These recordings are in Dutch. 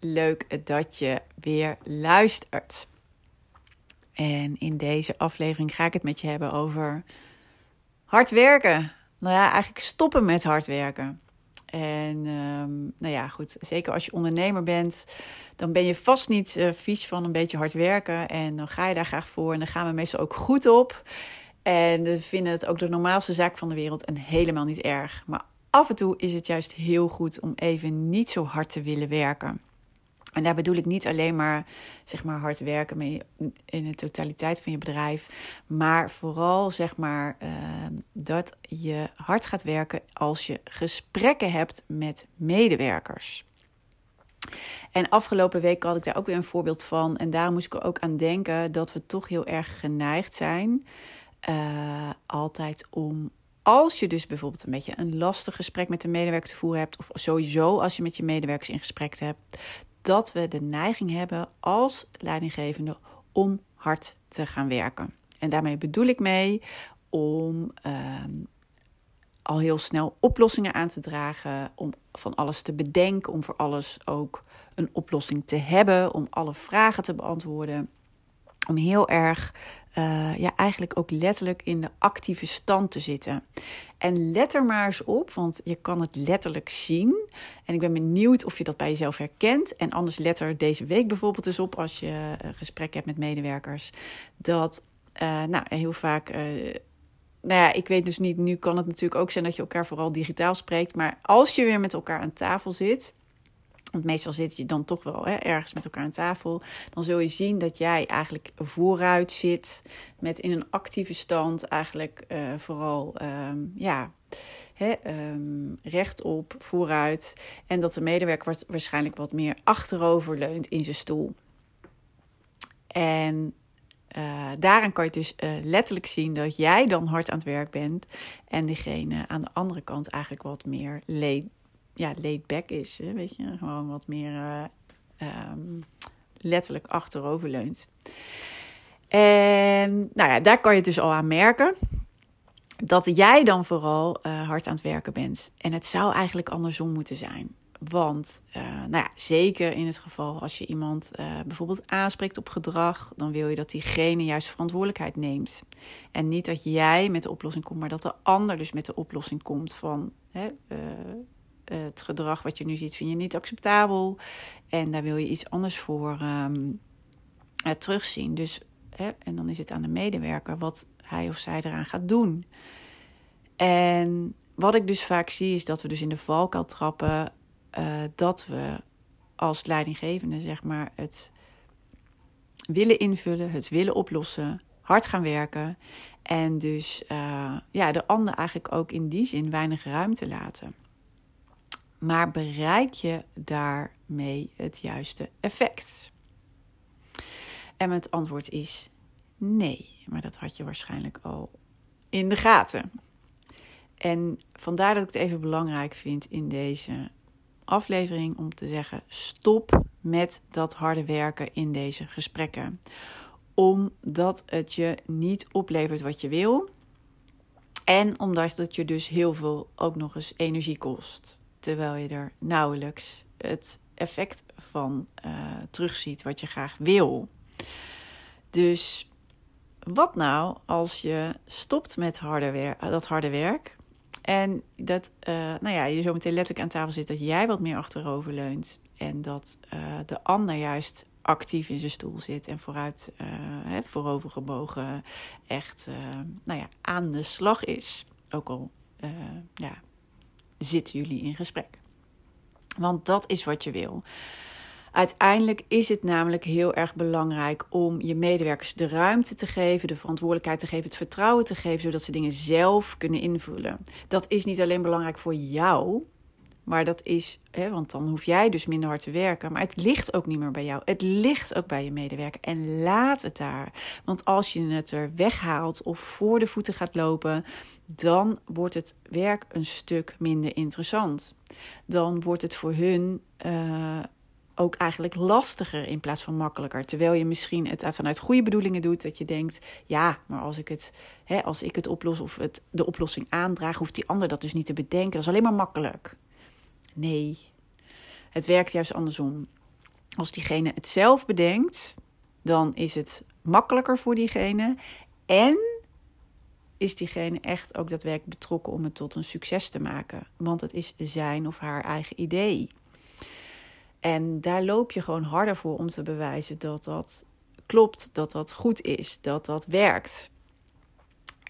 Leuk dat je weer luistert. En in deze aflevering ga ik het met je hebben over hard werken. Nou ja, eigenlijk stoppen met hard werken. En um, nou ja, goed, zeker als je ondernemer bent, dan ben je vast niet uh, vies van een beetje hard werken. En dan ga je daar graag voor en dan gaan we meestal ook goed op. En we vinden het ook de normaalste zaak van de wereld en helemaal niet erg. Maar af en toe is het juist heel goed om even niet zo hard te willen werken. En daar bedoel ik niet alleen maar, zeg maar hard werken in de totaliteit van je bedrijf, maar vooral zeg maar uh, dat je hard gaat werken als je gesprekken hebt met medewerkers. En afgelopen week had ik daar ook weer een voorbeeld van. En daar moest ik ook aan denken dat we toch heel erg geneigd zijn. Uh, altijd om als je dus bijvoorbeeld een beetje een lastig gesprek met de medewerker te voeren hebt, of sowieso als je met je medewerkers in gesprek hebt, dat we de neiging hebben als leidinggevende om hard te gaan werken. En daarmee bedoel ik mee om ehm, al heel snel oplossingen aan te dragen, om van alles te bedenken, om voor alles ook een oplossing te hebben, om alle vragen te beantwoorden. Om heel erg, uh, ja, eigenlijk ook letterlijk in de actieve stand te zitten. En let er maar eens op, want je kan het letterlijk zien. En ik ben benieuwd of je dat bij jezelf herkent. En anders let er deze week bijvoorbeeld eens op als je een gesprek hebt met medewerkers. Dat, uh, nou, heel vaak. Nou ja, ik weet dus niet, nu kan het natuurlijk ook zijn dat je elkaar vooral digitaal spreekt. Maar als je weer met elkaar aan tafel zit, want meestal zit je dan toch wel hè, ergens met elkaar aan tafel. Dan zul je zien dat jij eigenlijk vooruit zit. Met in een actieve stand eigenlijk uh, vooral um, ja, hè, um, rechtop, vooruit. En dat de medewerker waarschijnlijk wat meer achterover leunt in zijn stoel. En uh, daaraan kan je dus uh, letterlijk zien dat jij dan hard aan het werk bent. En degene aan de andere kant eigenlijk wat meer ja, laid back is. Weet je, gewoon wat meer uh, um, letterlijk achterover leunt. En nou ja, daar kan je dus al aan merken dat jij dan vooral uh, hard aan het werken bent. En het zou eigenlijk andersom moeten zijn. Want uh, nou ja, zeker in het geval als je iemand bijvoorbeeld aanspreekt op gedrag, dan wil je dat diegene juist verantwoordelijkheid neemt. En niet dat jij met de oplossing komt, maar dat de ander dus met de oplossing komt van hè, het gedrag wat je nu ziet, vind je niet acceptabel. En daar wil je iets anders voor um, uh, terugzien. Dus, hè, en dan is het aan de medewerker wat hij of zij eraan gaat doen. En wat ik dus vaak zie, is dat we dus in de valkuil trappen. Uh, dat we als leidinggevende, zeg maar, het willen invullen, het willen oplossen, hard gaan werken. En dus uh, ja, de ander eigenlijk ook in die zin weinig ruimte laten. Maar bereik je daarmee het juiste effect? En het antwoord is nee. Maar dat had je waarschijnlijk al in de gaten. En vandaar dat ik het even belangrijk vind in deze aflevering om te zeggen: stop met dat harde werken in deze gesprekken. Omdat het je niet oplevert wat je wil. En omdat het je dus heel veel ook nog eens energie kost terwijl je er nauwelijks het effect van uh, terugziet wat je graag wil. Dus wat nou als je stopt met harde wer dat harde werk en dat uh, nou ja, je zo meteen letterlijk aan tafel zit dat jij wat meer achterover leunt en dat de ander juist actief in zijn stoel zit en vooruit voorover gebogen echt nou ja, aan de slag is. Ook al ja, zitten jullie in gesprek. Want dat is wat je wil. Uiteindelijk is het namelijk heel erg belangrijk om je medewerkers de ruimte te geven, de verantwoordelijkheid te geven, het vertrouwen te geven, zodat ze dingen zelf kunnen invullen. Dat is niet alleen belangrijk voor jou, maar dat is, hè, want dan hoef jij dus minder hard te werken. Maar het ligt ook niet meer bij jou. Het ligt ook bij je medewerker. En laat het daar. Want als je het er weghaalt of voor de voeten gaat lopen, dan wordt het werk een stuk minder interessant. Dan wordt het voor hun. Uh, ook eigenlijk lastiger in plaats van makkelijker. Terwijl je misschien het vanuit goede bedoelingen doet, dat je denkt: ja, maar als ik het, hè, als ik het oplos of het, de oplossing aandraag, hoeft die ander dat dus niet te bedenken. Dat is alleen maar makkelijk. Nee, het werkt juist andersom. Als diegene het zelf bedenkt, dan is het makkelijker voor diegene. En is diegene echt ook daadwerkelijk betrokken om het tot een succes te maken. Want het is zijn of haar eigen idee. En daar loop je gewoon harder voor om te bewijzen dat dat klopt, dat dat goed is, dat dat werkt.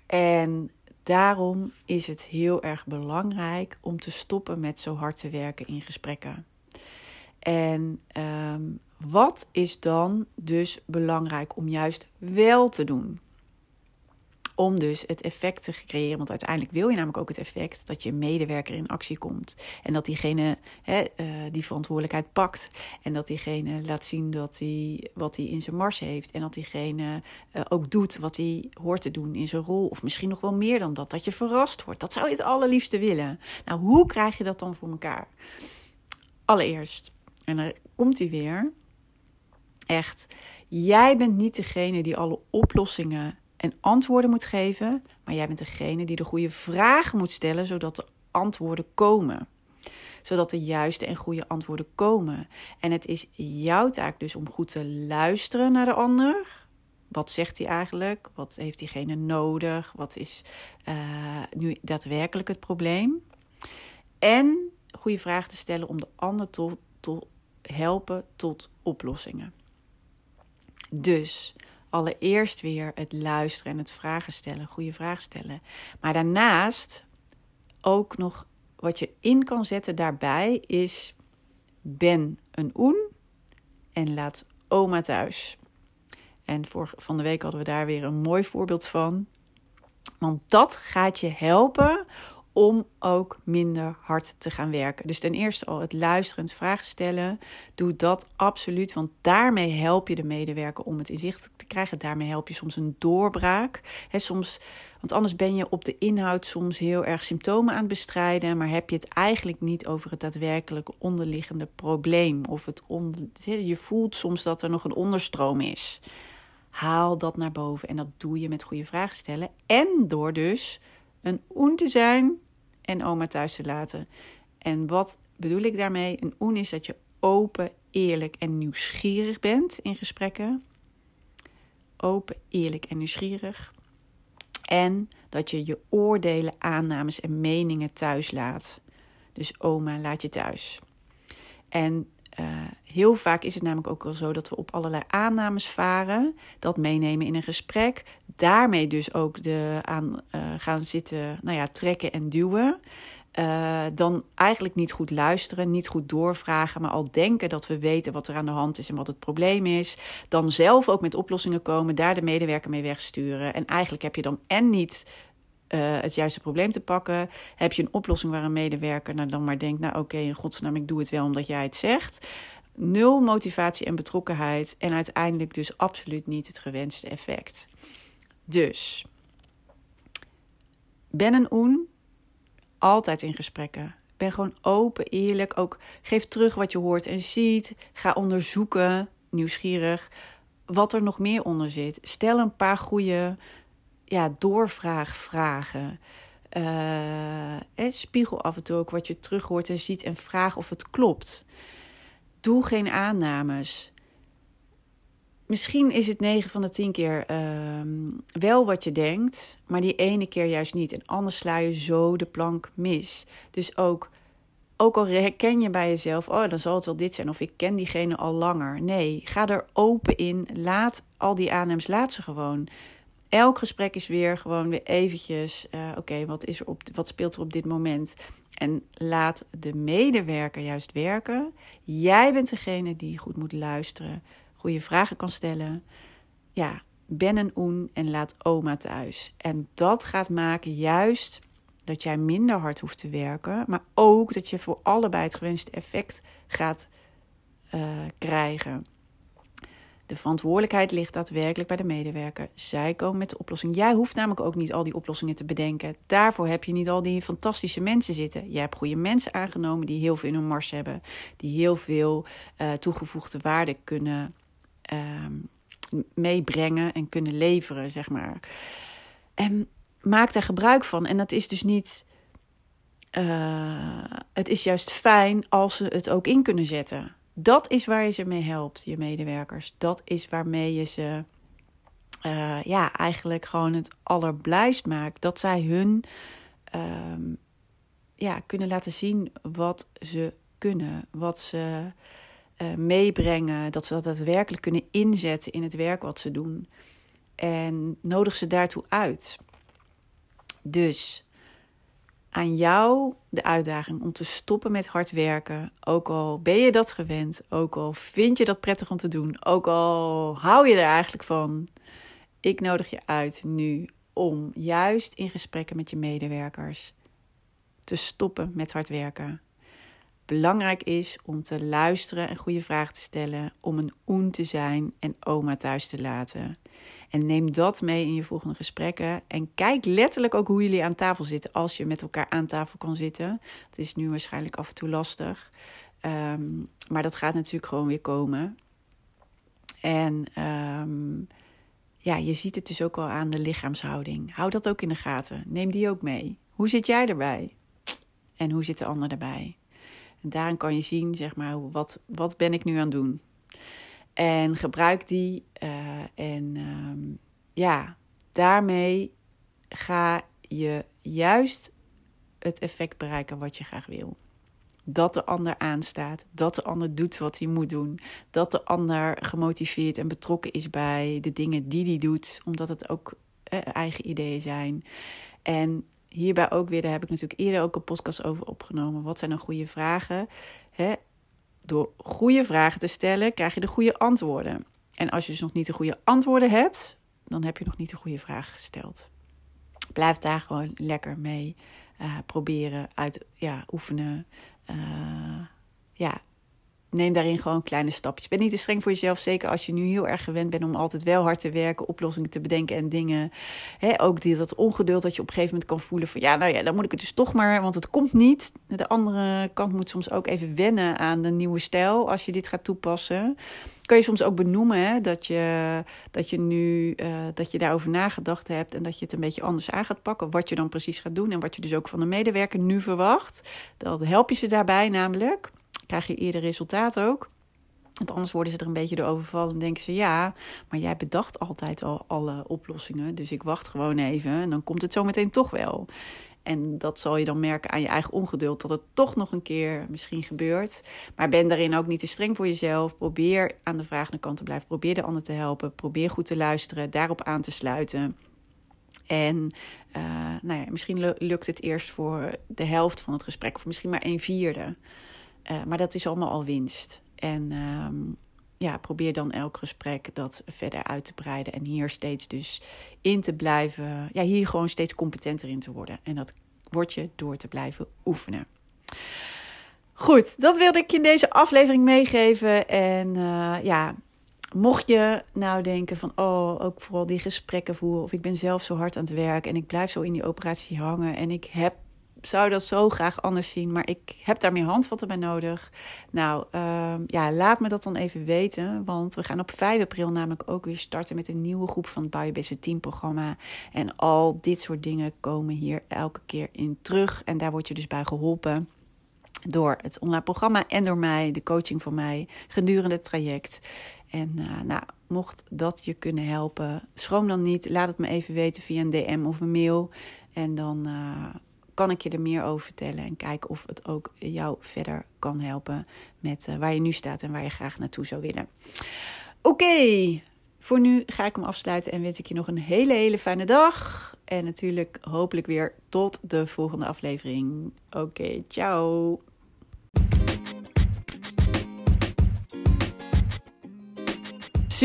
En daarom is het heel erg belangrijk om te stoppen met zo hard te werken in gesprekken. En ehm, wat is dan dus belangrijk om juist wel te doen? Om dus het effect te creëren. Want uiteindelijk wil je namelijk ook het effect dat je medewerker in actie komt. En dat diegene hè, uh, die verantwoordelijkheid pakt. En dat diegene laat zien dat hij, wat hij in zijn mars heeft. En dat diegene uh, ook doet wat hij hoort te doen in zijn rol. Of misschien nog wel meer dan dat. Dat je verrast wordt. Dat zou je het allerliefste willen. Nou, hoe krijg je dat dan voor elkaar? Allereerst, en dan komt hij weer. Echt, jij bent niet degene die alle oplossingen en antwoorden moet geven, maar jij bent degene die de goede vragen moet stellen, zodat de antwoorden komen. Zodat de juiste en goede antwoorden komen. En het is jouw taak dus om goed te luisteren naar de ander. Wat zegt hij eigenlijk? Wat heeft diegene nodig? Wat is uh, nu daadwerkelijk het probleem? En goede vragen te stellen om de ander te helpen tot oplossingen. Dus allereerst weer het luisteren en het vragen stellen, goede vragen stellen. Maar daarnaast ook nog wat je in kan zetten daarbij is: ben een oen en laat oma thuis. En voor, van de week hadden we daar weer een mooi voorbeeld van. Want dat gaat je helpen om ook minder hard te gaan werken. Dus ten eerste al het luisteren, het vragen stellen. Doe dat absoluut, want daarmee help je de medewerker om het inzicht te krijgen. Daarmee help je soms een doorbraak. Soms, want anders ben je op de inhoud soms heel erg symptomen aan het bestrijden, maar heb je het eigenlijk niet over het daadwerkelijke onderliggende probleem. Of het onder, je voelt soms dat er nog een onderstroom is. Haal dat naar boven en dat doe je met goede vragen stellen. En door dus een oen te zijn en oma thuis te laten. En wat bedoel ik daarmee? Een oen is dat je open, eerlijk en nieuwsgierig bent in gesprekken. Open, eerlijk en nieuwsgierig. En dat je je oordelen, aannames en meningen thuis laat. Dus oma laat je thuis. En uh, heel vaak is het namelijk ook wel zo dat we op allerlei aannames varen, dat meenemen in een gesprek, daarmee dus ook de, aan uh, gaan zitten, nou ja, trekken en duwen. Uh, dan eigenlijk niet goed luisteren, niet goed doorvragen, maar al denken dat we weten wat er aan de hand is en wat het probleem is. Dan zelf ook met oplossingen komen, daar de medewerker mee wegsturen. En eigenlijk heb je dan en niet uh, het juiste probleem te pakken. Heb je een oplossing waar een medewerker nou dan maar denkt: Nou, oké, in godsnaam, ik doe het wel omdat jij het zegt. Nul motivatie en betrokkenheid. En uiteindelijk dus absoluut niet het gewenste effect. Dus ben een oen. Altijd in gesprekken. Ben gewoon open, eerlijk. Ook geef terug wat je hoort en ziet. Ga onderzoeken, nieuwsgierig, wat er nog meer onder zit. Stel een paar goede ja, doorvraagvragen. Uh, spiegel af en toe ook wat je terug hoort en ziet en vraag of het klopt. Doe geen aannames. Misschien is het 9 van de 10 keer uh, wel wat je denkt, maar die ene keer juist niet. En anders sla je zo de plank mis. Dus ook, ook al herken je bij jezelf, oh dan zal het wel dit zijn, of ik ken diegene al langer. Nee, ga er open in. Laat al die aannames, laat ze gewoon. Elk gesprek is weer gewoon weer eventjes, uh, oké, wat is er op, wat speelt er op dit moment? En laat de medewerker juist werken. Jij bent degene die goed moet luisteren, goede vragen kan stellen. Ja, ben een oen en laat oma thuis. En dat gaat maken juist dat jij minder hard hoeft te werken, maar ook dat je voor allebei het gewenste effect gaat uh, krijgen. De verantwoordelijkheid ligt daadwerkelijk bij de medewerker. Zij komen met de oplossing. Jij hoeft namelijk ook niet al die oplossingen te bedenken. Daarvoor heb je niet al die fantastische mensen zitten. Je hebt goede mensen aangenomen die heel veel in hun mars hebben, die heel veel uh, toegevoegde waarde kunnen uh, meebrengen en kunnen leveren, zeg maar. En maak daar gebruik van. En dat is dus niet. Uh, het is juist fijn als ze het ook in kunnen zetten. Dat is waar je ze mee helpt, je medewerkers. Dat is waarmee je ze uh, ja, eigenlijk gewoon het allerblijst maakt. Dat zij hun uh, ja, kunnen laten zien wat ze kunnen, wat ze uh, meebrengen. Dat ze dat daadwerkelijk kunnen inzetten in het werk wat ze doen. En nodig ze daartoe uit. Dus aan jou de uitdaging om te stoppen met hard werken. Ook al ben je dat gewend, ook al vind je dat prettig om te doen, ook al hou je er eigenlijk van. Ik nodig je uit nu om juist in gesprekken met je medewerkers te stoppen met hard werken. Belangrijk is om te luisteren en goede vragen te stellen, om een oen te zijn en oma thuis te laten. En neem dat mee in je volgende gesprekken. En kijk letterlijk ook hoe jullie aan tafel zitten. Als je met elkaar aan tafel kan zitten. Het is nu waarschijnlijk af en toe lastig. Um, maar dat gaat natuurlijk gewoon weer komen. En um, ja, je ziet het dus ook al aan de lichaamshouding. Hou dat ook in de gaten. Neem die ook mee. Hoe zit jij erbij? En hoe zit de ander erbij? En daarin kan je zien, zeg maar, wat, wat ben ik nu aan het doen? En gebruik die. Uh, en um, ja, daarmee ga je juist het effect bereiken wat je graag wil. Dat de ander aanstaat, dat de ander doet wat hij moet doen, dat de ander gemotiveerd en betrokken is bij de dingen die hij doet, omdat het ook eh, eigen ideeën zijn. En hierbij ook weer, daar heb ik natuurlijk eerder ook een podcast over opgenomen. Wat zijn dan goede vragen? Hè? Door goede vragen te stellen, krijg je de goede antwoorden. En als je dus nog niet de goede antwoorden hebt, dan heb je nog niet de goede vraag gesteld. Blijf daar gewoon lekker mee uh, proberen, uit, ja, oefenen. Uh, ja, neem daarin gewoon kleine stapjes. Ben niet te streng voor jezelf, zeker als je nu heel erg gewend bent om altijd wel hard te werken, oplossingen te bedenken en dingen. He, ook die, dat ongeduld dat je op een gegeven moment kan voelen van ja, nou ja, dan moet ik het dus toch maar, want het komt niet. De andere kant moet soms ook even wennen aan de nieuwe stijl als je dit gaat toepassen. Kun je soms ook benoemen hè, dat, je, dat je nu uh, dat je daarover nagedacht hebt en dat je het een beetje anders aan gaat pakken. Wat je dan precies gaat doen en wat je dus ook van de medewerker nu verwacht. Dan help je ze daarbij namelijk krijg je eerder resultaat ook. Want anders worden ze er een beetje door overvallen en denken ze: ja, maar jij bedacht altijd al alle oplossingen. Dus ik wacht gewoon even en dan komt het zo meteen toch wel. En dat zal je dan merken aan je eigen ongeduld, dat het toch nog een keer misschien gebeurt. Maar ben daarin ook niet te streng voor jezelf. Probeer aan de vragende kant te blijven. Probeer de ander te helpen. Probeer goed te luisteren, daarop aan te sluiten. En uh, nou ja, misschien lukt het eerst voor de helft van het gesprek, of misschien maar een vierde. Uh, maar dat is allemaal al winst. En um, ja, probeer dan elk gesprek dat verder uit te breiden. En hier steeds dus in te blijven. Ja, hier gewoon steeds competenter in te worden. En dat word je door te blijven oefenen. Goed, dat wilde ik je in deze aflevering meegeven. En uh, ja, mocht je nou denken van, oh, ook vooral die gesprekken voeren, of ik ben zelf zo hard aan het werk en ik blijf zo in die operatie hangen en ik heb zou dat zo graag anders zien, maar ik heb daar meer handvatten bij nodig. Nou, uh, ja, laat me dat dan even weten, want we gaan op 5 april namelijk ook weer starten met een nieuwe groep van het Biobase Team programma. En al dit soort dingen komen hier elke keer in terug en daar word je dus bij geholpen door het online programma en door mij, de coaching van mij gedurende het traject. En uh, nou, mocht dat je kunnen helpen, schroom dan niet. Laat het me even weten via een DM of een mail. En dan uh, kan ik je er meer over vertellen en kijken of het ook jou verder kan helpen met uh, waar je nu staat en waar je graag naartoe zou willen. Oké. Voor nu ga ik hem afsluiten en wens ik je nog een hele, hele fijne dag. En natuurlijk hopelijk weer tot de volgende aflevering. Oké, ciao.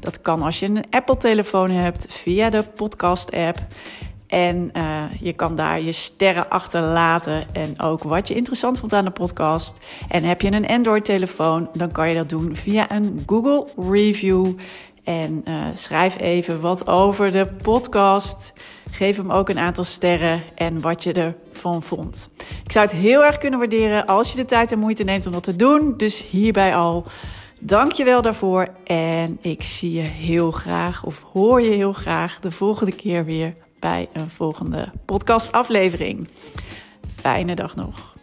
Dat kan als je een Apple-telefoon hebt via de podcast-app. En uh, je kan daar je sterren achterlaten en ook wat je interessant vond aan de podcast. En heb je een Android-telefoon, dan kan je dat doen via een Google Review. En uh, schrijf even wat over de podcast. Geef hem ook een aantal sterren en wat je ervan vond. Ik zou het heel erg kunnen waarderen als je de tijd en moeite neemt om dat te doen. Dus hierbij al. Dank je wel daarvoor. En ik zie je heel graag, of hoor je heel graag, de volgende keer weer bij een volgende podcastaflevering. Fijne dag nog.